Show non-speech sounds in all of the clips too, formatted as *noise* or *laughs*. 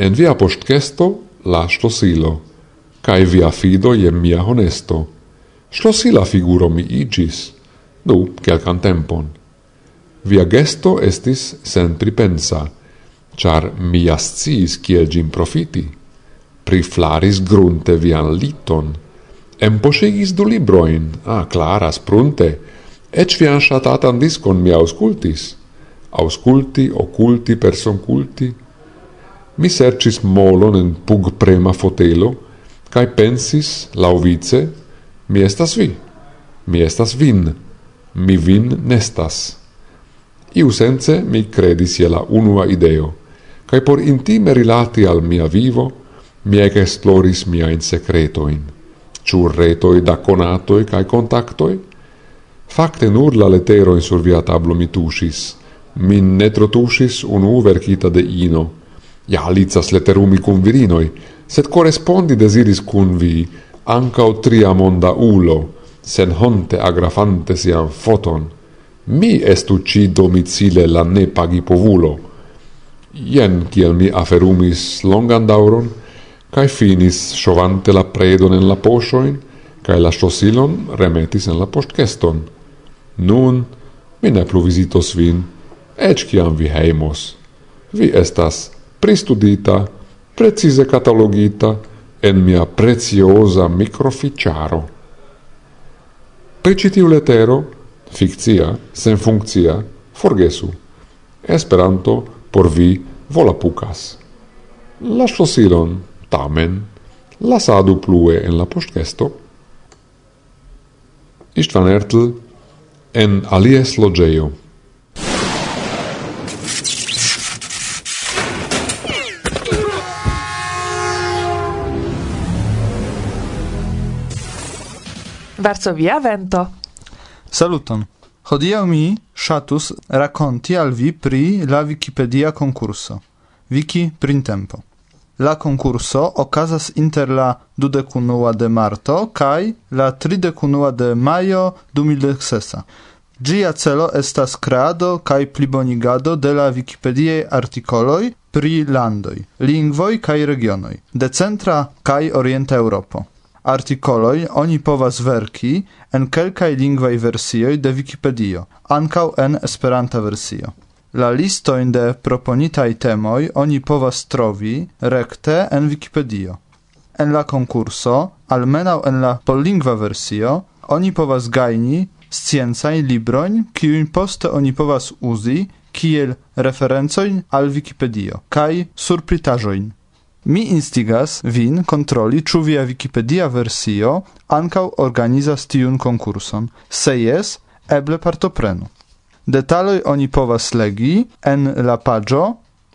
en via postcesto la slosilo, cae via fido je mia honesto. Slosila figuro mi igis, nu, quelcan tempon. Via gesto estis sen pripensa, char mi asciis kiel gin profiti. Priflaris grunte vian liton, emposigis du libroin, a ah, claras prunte, ec vian shatatan discon mi auscultis. Ausculti, occulti, person culti, Mi sercis molon en pug prema fotelo, cae pensis, lauvice, mi estas vi, mi estas vin, mi vin nestas. Iu sense mi credis je la unua ideo, cae por intime rilati al mia vivo, mi ec esploris miain secretoin, ciu retoi da conatoi cae contactoi, Facte nur la letero in sur via tablo mi tusis, min ne un unu verkita de ino, ja alicas leterumi cum virinoi, sed correspondi desiris cum vi ancau tria monda ulo, sen honte agrafante sian foton, mi estu ci domicile la ne pagi povulo. Ien kiel mi aferumis longan dauron, cae finis sovante la predon en la posoin, cae la sosilon remetis en la postceston. Nun, mi ne plu visitos vin, ec ciam vi heimos. Vi estas pristudita, precise catalogita en mia preciosa microficiaro. Precitiu letero, fictia, sen functia, forgesu. Esperanto por vi volapucas. La sosilon, tamen, lasadu plue en la postgesto. Istvan Ertl en alies logeio. Varsovia vento. Saluton. Hodiaŭ mi ŝatus rakonti al vi pri la Wikipedia konkurso. Wiki printempo. La konkurso okazas inter la 21 de marto kaj la 31 de majo 2006. Gia celo estas kreado kaj plibonigado de la Wikipediae artikoloj pri landoj, lingvoj kaj regionoj de centra kaj orienta Europo. Artikoloj oni povas verki en kelkaj lingvaj versioj de Wikipedio, ankaŭ en Esperanta versio. La listo de proponitaj temoj oni povas trovi rekte en Wikipedio. En la konkurso, almenaŭ en la pollingva versio, oni povas gajni sciencaj librojn, kiujn poste oni povas uzi kiel referencojn al Wikipedio kaj surpritaĵojn. Mi instigas vin kontroli, ĉu via Wikipedia versio ankaŭ organizas tiun konkurson. Se jes, eble partoprenu. Detaloj oni povas legi en la paĝo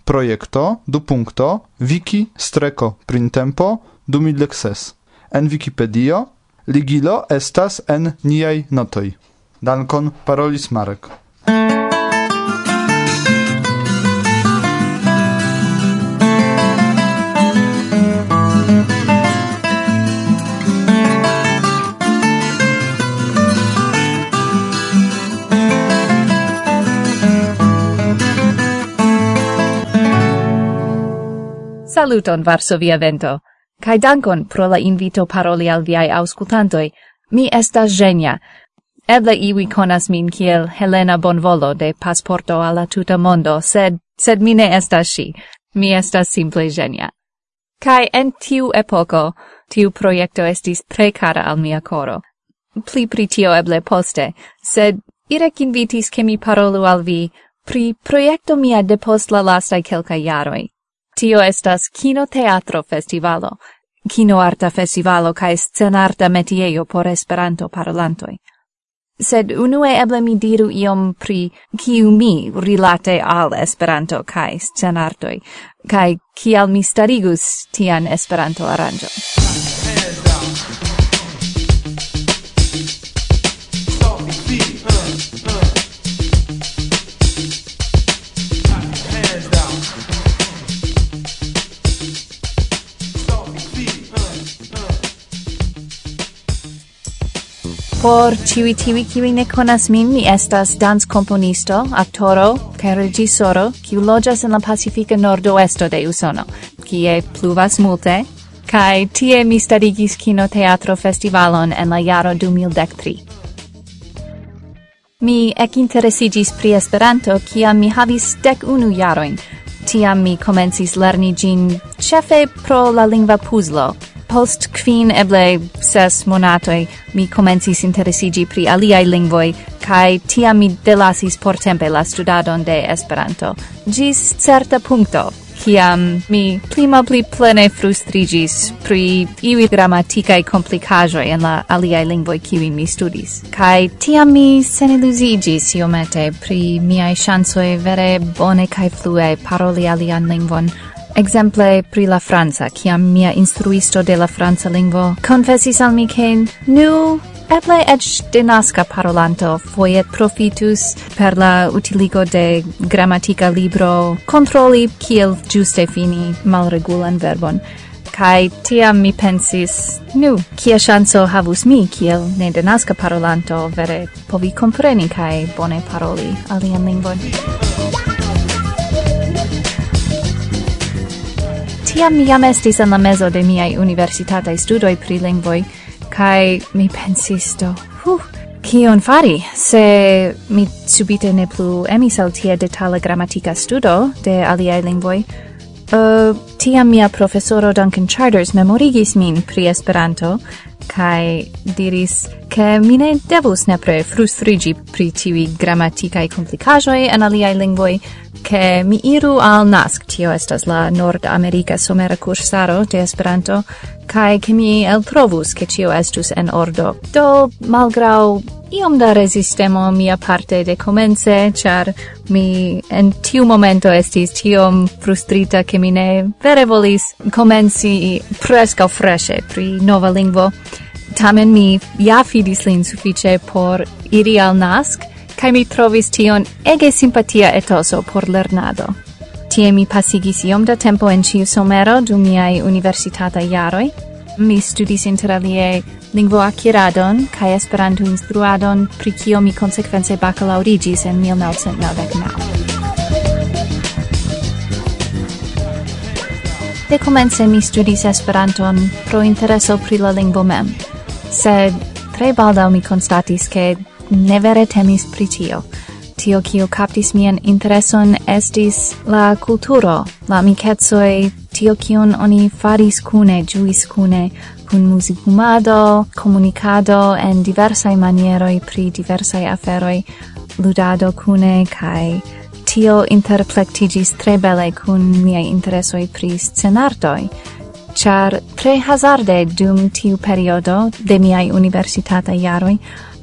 projekto du punkto wiki streko printempo du midlexes. En Wikipedio ligilo estas en niaj notoj. Dankon parolis Marek. Saluton Varsovia Vento, Kai dankon pro la invito paroli al viai auscultantoi. Mi estas Genia. Eble iwi conas min kiel Helena Bonvolo de Pasporto alla tuta mondo, sed, sed mi ne estas si. Mi estas simple Genia. Kai en tiu epoco, tiu proiecto estis tre cara al mia coro. Pli pri tio eble poste, sed Irek invitis che mi parolu al vi pri proiecto mia depost la lastai quelca jaroi, Tio estas Kino Teatro Festivalo, Kino Arta Festivalo kaj Scenarta Metiejo por Esperanto parolantoj. Sed unue eble mi diru iom pri kiu mi rilate al Esperanto kaj scenartoj, kaj kial mi starigus tian Esperanto aranĝon. Por ciui tivi kiwi ne conas min, mi estas dans componisto, actoro, kaj regisoro, kiu lojas en la Pacifica Nordoesto de Usono, kie pluvas multe, kai tie mi starigis kinoteatro festivalon en la jaro 2013. Mi ecinteresigis pri Esperanto, kia mi havis dec unu jaroin. Tiam mi comencis lerni gin, cefe pro la lingva puzlo, post quin eble ses monatoi mi comencis interesigi pri aliai lingvoi, kai tia mi delasis portempe la studadon de Esperanto, gis certa puncto, ciam mi plima pli plene frustrigis pri iwi grammaticae complicajoi en la aliai lingvoi kiwi mi studis. Kai tiam mi seniluzigis iomete pri miai chansoi vere bone cae flue paroli alian lingvon, Exemple pri la Franca, kiam mia instruisto de la Franca lingvo confessis al mi che nu eble ec denasca parolanto foiet profitus per la utiligo de grammatica libro controlli kiel giuste fini malregulan verbon. Kai tiam mi pensis nu kia chanso havus mi kiel ne denasca parolanto vere povi compreni kai bone paroli alian lingvon. tiam mi jam estis en la mezo de miaj universitataj studoj pri lingvoj, kaj mi pensis do, huh, kion fari, se mi subite ne plu emis al tie detala gramatika studo de aliaj lingvoj, Uh, tiam mia profesoro Duncan Charters memorigis min pri Esperanto, kai diris ke mi ne devus nepre frustrigi pri tivi grammaticae complicajoi en aliai lingvoi, che mi iru al NASC, tio estas la Nord America somera cursaro de Esperanto, kai che mi el trovus che tio estus en ordo. Do, malgrau iom da resistemo mia parte de comence, char mi en tiu momento estis tiom frustrita che mi ne vere volis comenci prescau freshe pri nova lingvo, tamen mi ja fidis lin sufiĉe por iri al NASC, kaj mi trovis tion ege simpatia etoso por lernado. Tie mi pasigis iom da tempo en ciu somero du miai universitata jaroj. Mi studis interalie lingvo akiradon kaj esperanto instruadon, pri kio mi konsekvence bakalaŭriĝis en 1999. De komence mi studis Esperanton pro intereso pri la lingvo mem sed tre baldaŭ mi constatis che ne vere temis pri tio. Tio kio captis mian intereson estis la kulturo, la amicetsoi, tio kion oni faris cune, juis cune, kun musicumado, comunicado en diversai manieroi pri diversai aferoi, ludado cune, kai tio interplectigis tre bele kun miei interesoi pri scenartoi, char tre hazarde dum tiu periodo de miai universitata iaroi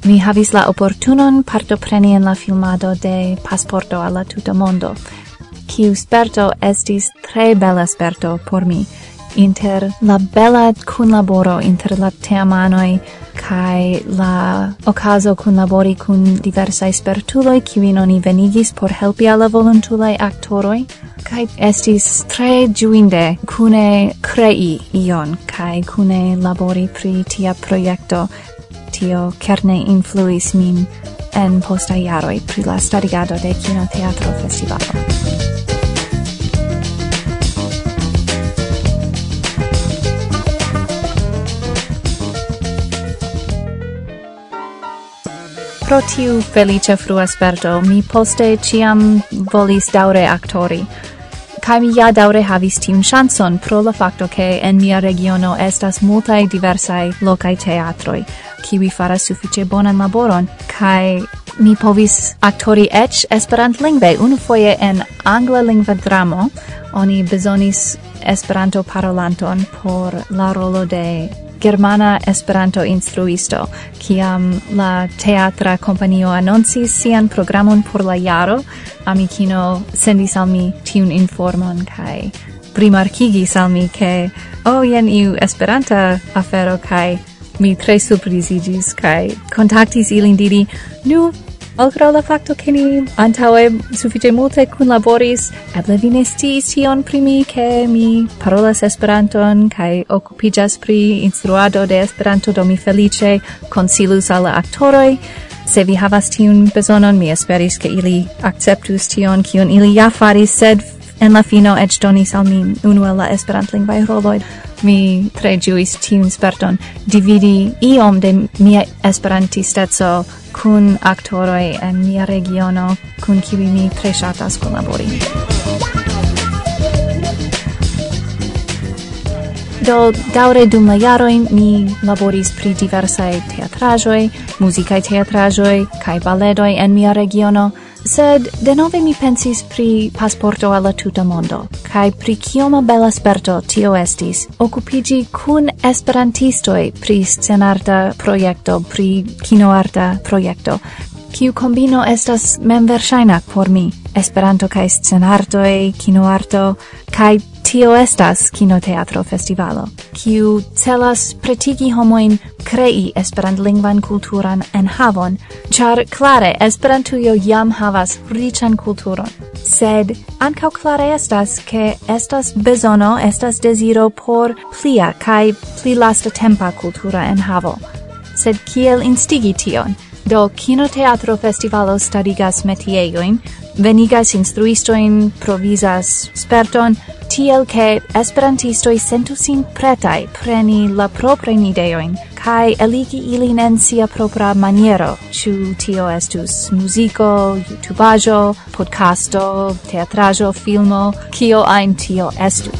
mi havis la opportunon partopreni en la filmado de Pasporto alla tuta mondo, kiu sperto estis tre bela sperto por mi, inter la bella kunlaboro inter la teamanoi kai la okazo kunlabori kun diversai spertuloi kiuin oni venigis por helpi alla volontulai actoroi kai estis tre juinde cune crei ion kai cune labori pri tia proiecto tio kerne influis min en posta jaroi pri la starigado de Kino Teatro Festivalo. pro tiu felice frua sperto mi poste ciam volis daure actori. Kai mi ja daure havis tim chanson pro la facto che en mia regiono estas multae diversae locae teatroi, kiwi faras suffice bonan laboron, kai mi povis actori ec esperant lingve unu foie en angla lingva dramo, oni besonis esperanto parolanton por la rolo de germana Esperanto instruisto, kiam la teatra kompanio anoncis sian programon por la jaro, amikino sendis al mi tiun informon kai primarkigis al mi ke oh jen iu Esperanta afero kai mi tre surprizigis kai kontaktis ilin diri nu malgrau la facto che ni antaue suffice multe kunlaboris, eble vi nestis tion pri mi, mi parolas Esperanton kai occupigas pri instruado de Esperanto, do mi felice consilus al actoroi, se vi havas tiun bezonon, mi esperis ke ili acceptus tion, kion ili ja faris, sed En la fino ec donis al mi unu el la esperantlingvaj roloj. Mi tre ĝuis tiun sperton dividi iom de mia esperantisteco kun aktoroj en mia regiono kun kiuj mi tre ŝatas kunlabori. Do daure dum la jaroin mi laboris pri diversaj teatraĵoj, muzikaj teatraĵoj kaj baledoj en mia regiono, sed de nove mi pensis pri pasporto alla tuta mondo, kai pri kioma bela sperto tio estis, occupigi kun esperantistoi pri scenarta proiecto, pri kinoarta proiecto, kiu combino estas mem versaina por mi, esperanto kai scenartoi, kinoarto, kai Tio estas kino teatro Festivalo, kiu celas pretigi homoin krei esperantlingvan kulturan enhavon, char klare Esperantujo jam havas riĉan kulturon. Sed ankaŭ klare estas, ke estas bezono, estas deziro por plia kaj pli lasta tempa kultura enhavo. Sed kiel instigi tion? Do Kinoteatro Festivalo starigas metiejoin, venigas instruistoin, provisas sperton, tiel che esperantistoi sentu sin pretai preni la propren ideoin, kai eligi ilin en sia propra maniero, chu tio estus musico, youtubajo, podcasto, teatrajo, filmo, kio ein tio estu.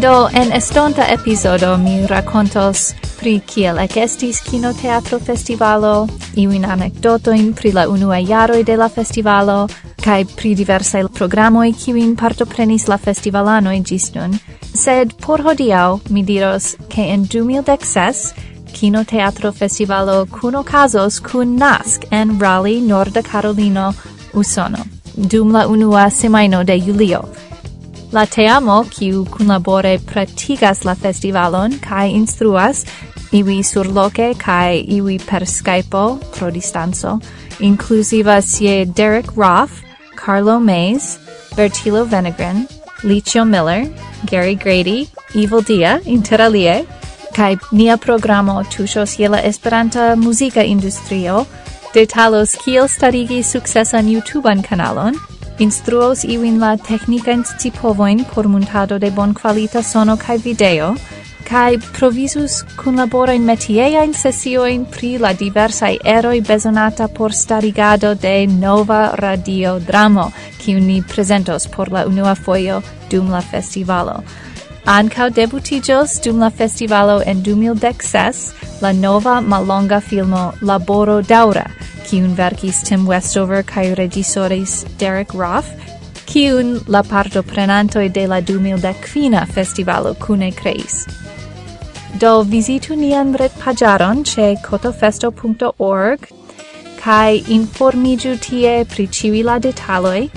Do, en estonta episodo mi racontos pri kiel ecestis kino teatro festivalo, iuin anekdotoin pri la unua jaroj de la festivalo, kai pri diversai programoi kiuin partoprenis la festivalanoi gis nun. Sed por hodiau mi diros ke en 2016 Kino Teatro Festivalo kun okazos kun NASC en Raleigh, Norda Carolino, Usono, dum la unua semaino de Julio. La teamo, kiu kunlabore pratigas la festivalon kaj instruas, iwi surloke kai iwi per Skype pro distanco, inclusiva sie Derek Roth, Carlo Mays, Bertilo Venegrin, Licio Miller, Gary Grady, Evil Dia, Interalie, kai nia programo tushos je la Esperanta muzika industrio, detalos kiel starigi YouTube an kanalon, instruos iwin la technicain scipovoin por montado de bon qualita sono kai video, kai provisus in sessio sesioin pri la diversae eroi besonata por starigado de nova radio dramo, kiu ni presentos por la unua foio dum la festivalo. Ancao debutigios dum la festivalo en 2016 la nova malonga filmo Laboro Daura, kiun verkis Tim Westover kaj regisoris Derek Roth, kiun la partoprenantoj de la 2015 festivalo kune kreis. Do visitu nian retpaĝaron ce cotofesto.org kaj informiĝu tie pri civi la detaloi,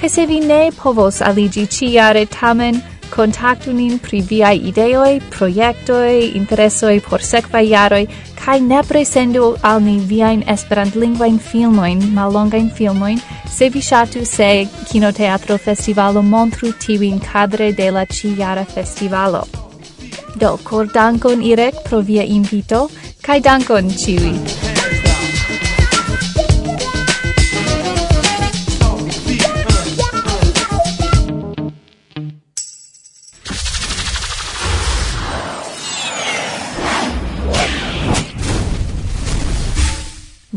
kaj se vi ne povos aligi ciare tamen, contactu nin pri viai ideoi, proiectoi, interesoi por sekvaj jaroj, kai ne presendu al ni viain esperantlingvajn filmojn, mallongajn filmoin, se vi shatu se Kinoteatro Festivalo montru ti in cadre de la ciara festivalo. Do, kor dankon Irek pro via invito, kai dankon ciui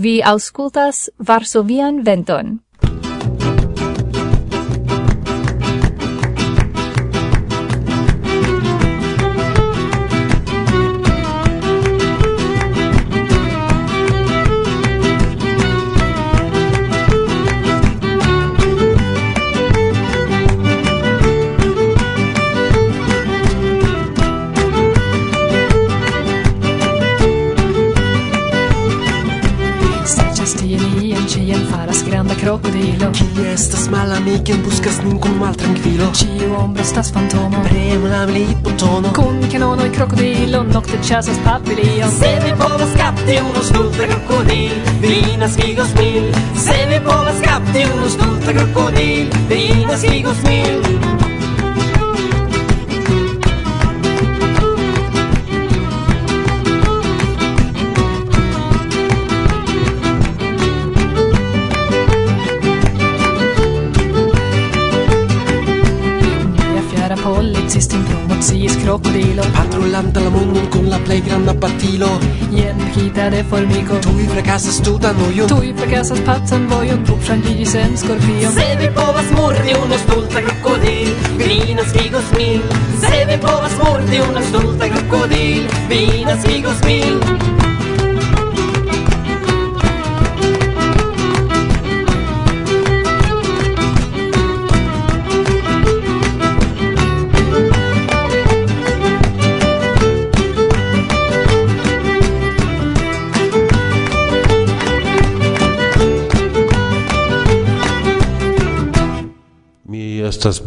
Vi auscultas Varsovian venton. krokodilo Ci estas malamike, buskas nin kun maltrankvilo Ciu ombro estas fantomo. Premu la militbotono Kun kanonoj krokodilo nokte ĉasas papilio Se vi povas kapti unu stulta krokodil Vi naskigos mil Se vi povas kapti unu stulta krokodil Vi naskigos mil plej granda patilo. Jen hita de formigo. Tuj frekasas tutan ujon Tuj frekasas pacan vojon Tu ŝanĝiĝis en scorpio Se vi povas murdi uno stulta crocodil Vinas figos mil. Se vi povas murdi uno stulta crocodil Vinas figos mil.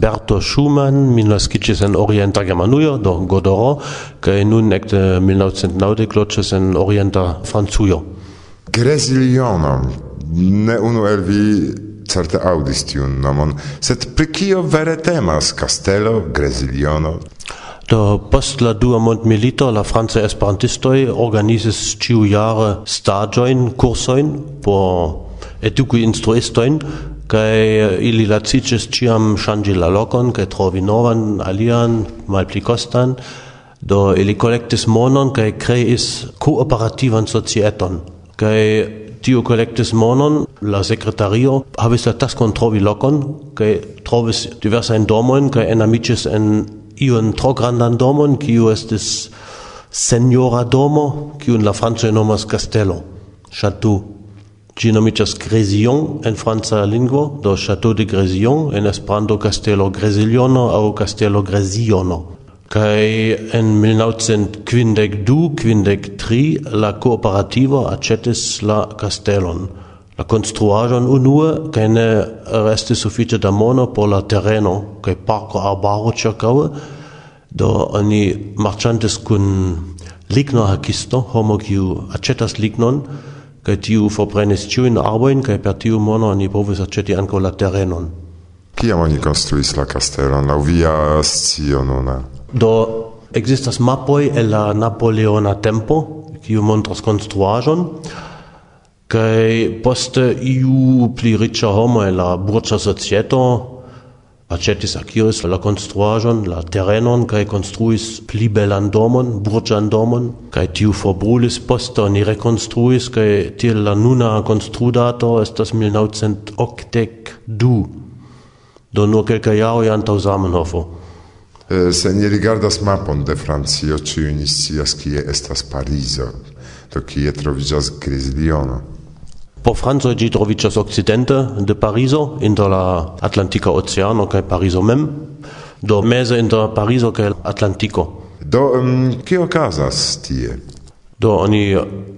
Berto Schumann, mi naskiĝis en Orienta Germanujo, do Godoro, kaj nun ekde 1990 loĝis en Orienta Francujo. Gresiliono, ne unu el vi certe audis tiun nomon, sed pri kio vere temas Castello, Gresiliono? Do post la dua mondmilito la franca esperantistoj organizis ĉiujare staĝojn, kursojn por eduki instruistojn kai eh, ili lacicis ciam shangi la lokon kai trovi novan alian malpli kostan do ili collectis monon kai kreis kooperativan societon kai tiu collectis monon la secretario havis la taskon trovi lokon kai trovis diversajn domojn kai enamicis en iun tro grandan domon kiu estis Senora Domo, kiun la francoj nomas Castello, Chateau. Gi nomiĝas Grésillon en franca lingvo, do Chateau de Grésillon, en Esperanto Castello Gresiliono aŭ Castello Grésillono. Kaj en 1952, 53 la kooperativo aĉetis la kastelon. La konstruaĵon unue kaj ne restis sufiĉe da mono por la tereno kaj parko arbaro ĉirkaŭe, do oni marĉantis kun lignohakisto, homo kiu aĉetas lignon, kai tiu forprenis ĉiujn arboin kai per tiu mono ni povis aĉeti ankaŭ la terenon. Kiam oni konstruis la kastelon laŭ via scio nuna? Do existas mapoj el la napoleona tempo, kiu montras konstruaĵon, kai poste iu pli riĉa homo el la burĝa societo acetis akiris la konstruaĵon, la terrenon, kai konstruis pli belan domon, burĝan domon, kaj tiu forbrulis poste oni rekonstruis kai tiel la nuna konstrudato estas 1982. Do nur kelkaj jaroj antaŭ Zamenhofo. Eh, se ni rigardas mapon de Francio, ciu ni scias kie estas Parizo, do kie troviĝas Grisliono. Po Franco gi troviĝas okcidente de Parizo inter la Atlantika Oceano kaj Parizo mem, do meze inter Parizo kaj Atlantiko. Do um, kio okazas tie? Do oni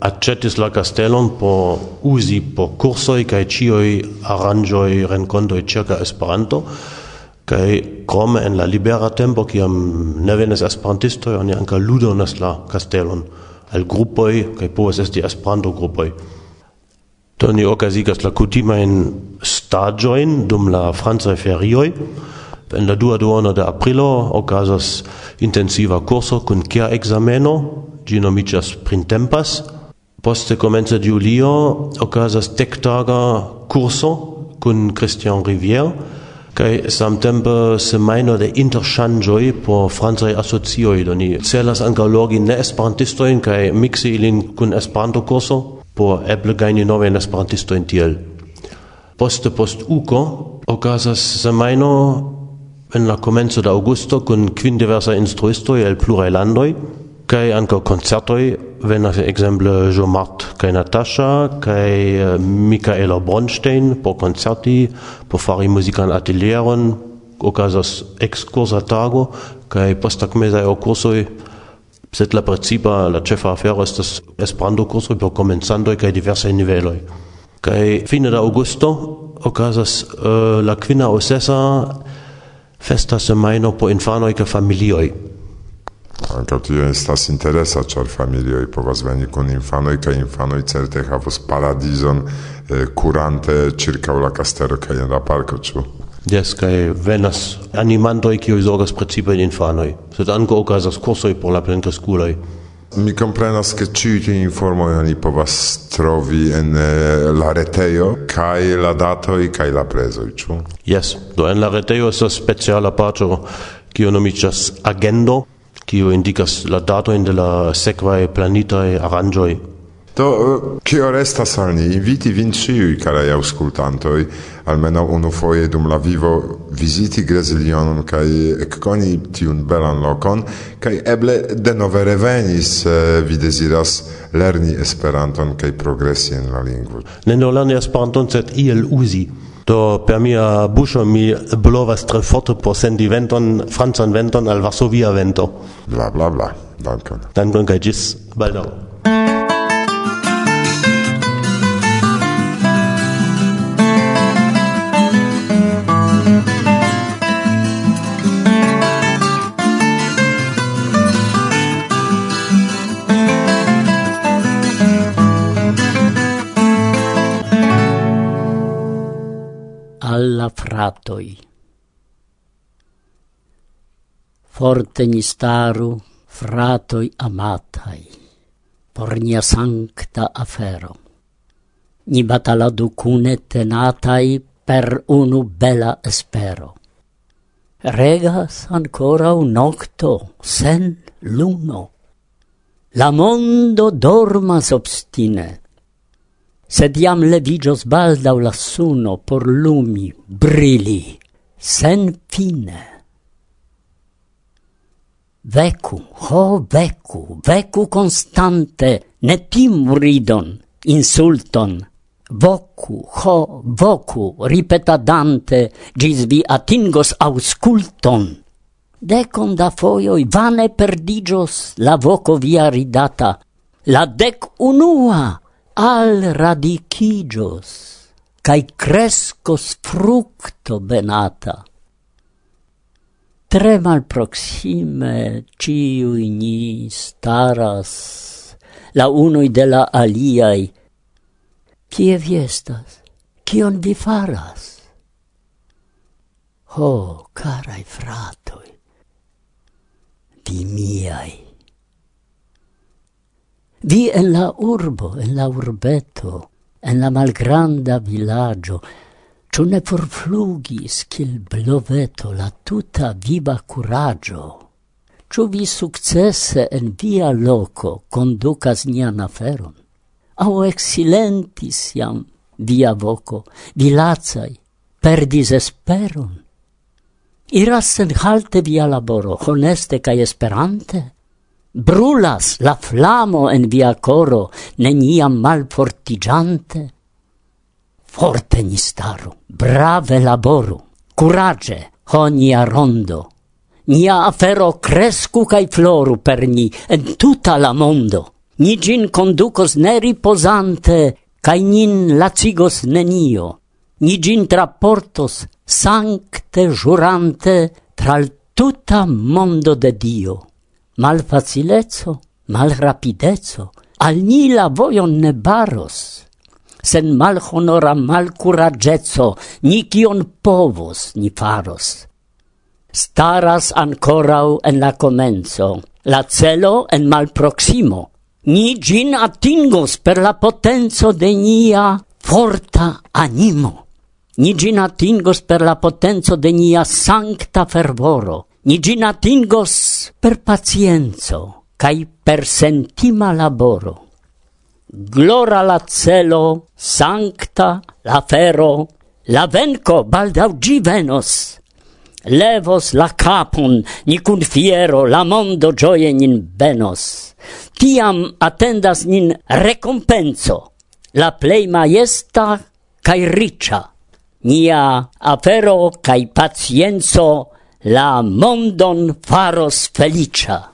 accetis la castellon po usi po cursoi kaj cioi aranĝoj renkontoj ĉirkaŭ Esperanto kaj krome en la libera tempo kiam ne venas esperantistoj oni ankaŭ ludonas la castellon al grupoj kaj povas esti Esperanto grupoj. Do ni okazigas la kutimajn staĝojn dum la francaj ferioj. En la dua duono de aprilo okazas intensiva kurso kun kia ekzameno, ĝi nomiĝas printempas. Poste komence de julio okazas dektaga kurso kun Christian Rivière kaj samtempe semajno de interŝanĝoj por francaj asocioj do ni celas ankaŭ logi ne esperantistojn kaj miksi ilin kun Esperanto-kurso por eble gajni novajn esperantistojn tiel. Poste post uko okazas semajno en la komenco de aŭgusto kun kvin diversaj instruistoj el pluraj landoj kaj ankaŭ koncertoj venas ekzemple Jomart kaj Natasha kaj eh, Michaela Bronstein por koncerti, por fari muzikan atelieron, okazas ekskursa tago kaj posttagmezaj kursoj Sed la principa la cefa afero estas Esperanto-kursoj por komencantoj kaj diversaj niveloj. Kaj fine de aŭgusto okazas uh, la kvina aŭ sesa festa semajno por infanoj kaj familioj. Ankaŭ tio estas interesa, ĉar familioj povas veni kun infanoj kaj infanoj certe havos paradizon eh, kurante ĉirkaŭ la kastelo kaj en la parko, ĉu? Des kai venas animantoj kiuj zorgas precipe infanoj, sed ankaŭ okazas kursoj por la plenkreskuloj. Mi comprenas ke ci ti informoj oni povas trovi en eh, la retejo kaj la datoj kaj la prezoj, ĉu? Yes, do en la retejo estas speciala paĝo kiu nomiĝas agendo, kiu indikas la datojn de la sekvaj planitaj aranĝoj Do, kio restas al ni? Inviti vin ciui, carai auscultantoi, almeno unu foie dum la vivo visiti Gresilionon kai ecconi tiun belan locon, kai eble denove revenis eh, vi desiras lerni Esperanton kai progressi en la lingvo. Ne nur lerni Esperanton, sed iel uzi. Do per mia buscio mi blovas tre forte por sendi venton, francan venton al Varsovia vento. Bla bla bla. Dankon. Dankon kai gis baldaŭ. fratoi. Forte ni staru, fratoi amatai, por nia sankta afero. Ni bataladu cune tenatai per unu bela espero. Regas ancora un nocto, sen luno. La mondo dormas obstine, sed iam levigios baldau la suno por lumi, brili, sen fine. Vecu, ho vecu, vecu constante, ne tim ridon, insulton, vocu, ho vocu, ripetadante, gis vi atingos ausculton. Decon da foioi vane perdigios la voco via ridata, la dec unua al radicigios, cae crescos fructo benata. Tre malproxime ciui ni staras, la unui de la aliai. Cie vi estas? Cion vi faras? Ho, oh, carai fratoi, vi miai. Vi en la urbo, en la urbeto, en la malgranda villaggio ciò ne forflugis, cil bloveto, la tuta viva curaggio? ciò vi successe en via loco conducas nian aferon? Au exilentis iam via voco, vi lazai, perdis esperon? Iras sen halte via laboro, honeste cae esperante? brulas la flamo en via coro, neniam malfortigiante? Forte ni staru, brave laboru, curage ho nia rondo, nia afero crescu cae floru per ni en tuta la mondo. Ni gin conducos ne riposante, cae nin lacigos nenio. Ni gin traportos sancte jurante tral tuta mondo de Dio mal facilezzo, mal rapidezzo, al ni la voion ne baros. Sen mal honora, mal curagezzo, ni kion povos ni faros. Staras ancorau en la comenzo, la celo en mal proximo, Ni gin atingos per la potenzo de nia forta animo. Ni gin atingos per la potenzo de nia sancta fervoro ni gin atingos per pacienzo cae per sentima laboro. Glora la celo, sancta la fero, la venco baldau gi venos. Levos la capon, ni cun fiero, la mondo gioie nin benos. Tiam attendas nin recompenso, la plei maiesta cae riccia. Nia afero cae pacienzo la mondon faros felicia.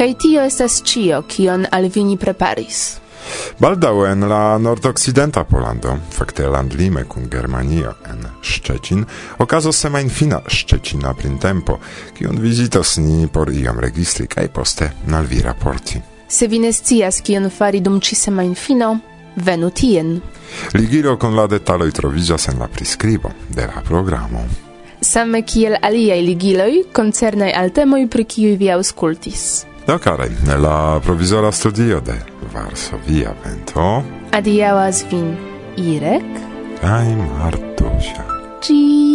kai tio estas cio, kion al vini preparis. Baldau en la nordoccidenta Polando, fakte landlime kun Germanio en Szczecin, okazo semainfina Szczecina printempo, kion vizitos ni por iom registri kai poste nalvi raporti. Se vi ne scias kion fari dum ci semain fino, venu tien. Ligilo con la detaloi troviĝas en la prescribo de la programo. Same kiel aliai ligiloi, concernai al temoi pri kiui vi auscultis. Do care, la provizora studio de Varsovia vento. Adiaŭas vin Irek kaj Martusia. Ci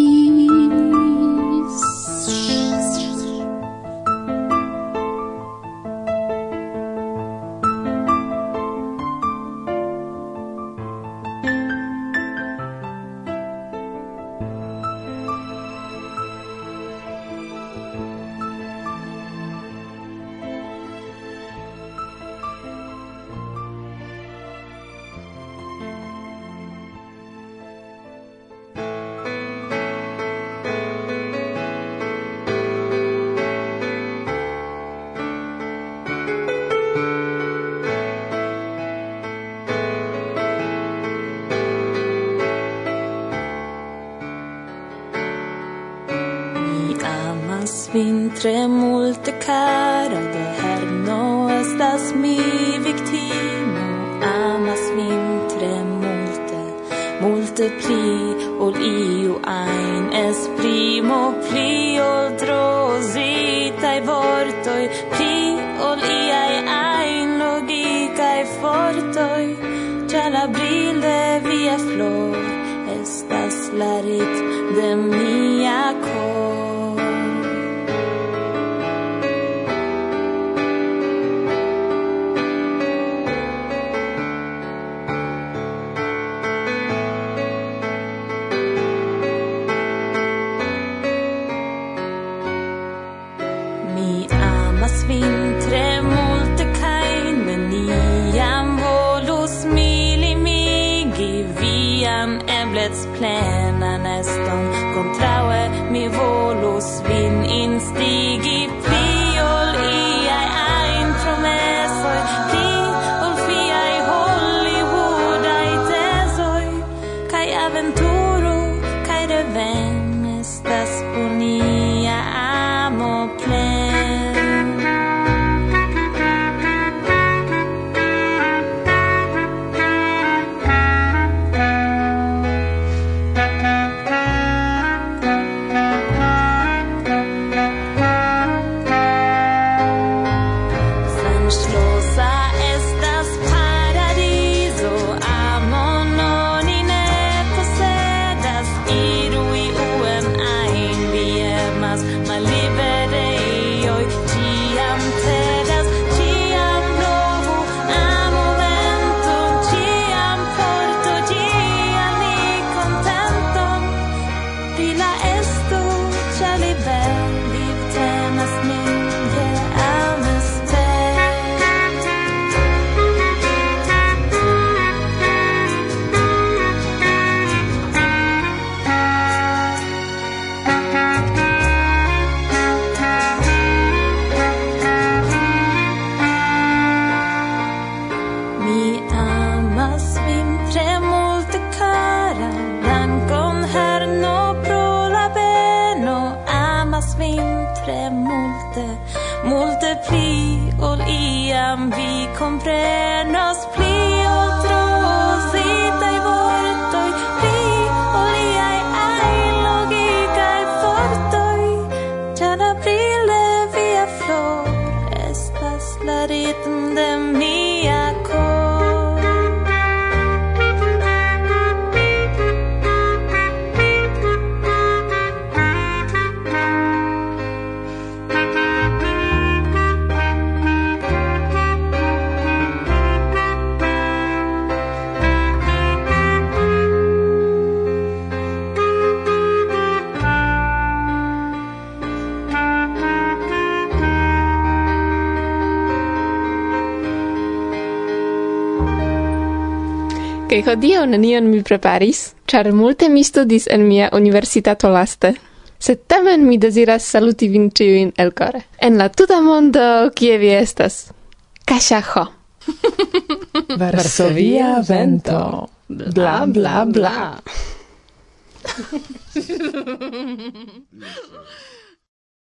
vintre multe cara de herno estas mi victimo. Amas vintre multe multe pli ol iu ein esprimo pli ol drositaj vortoi pli ol iai ein logicae fortoi. Cia la brille via flor estas la rit de mi. eblets pläna nästan kontraue mi volus vin instigit la ritm de mi Ke hodiaŭ nenion mi preparis, ĉar multe mi studis en mia universitato laste. Sed tamen mi desiras saluti vin ciuin el core. En la tuta mondo kie vi estas. Kasia Ho. *laughs* Varsovia vento. Bla bla bla. *laughs*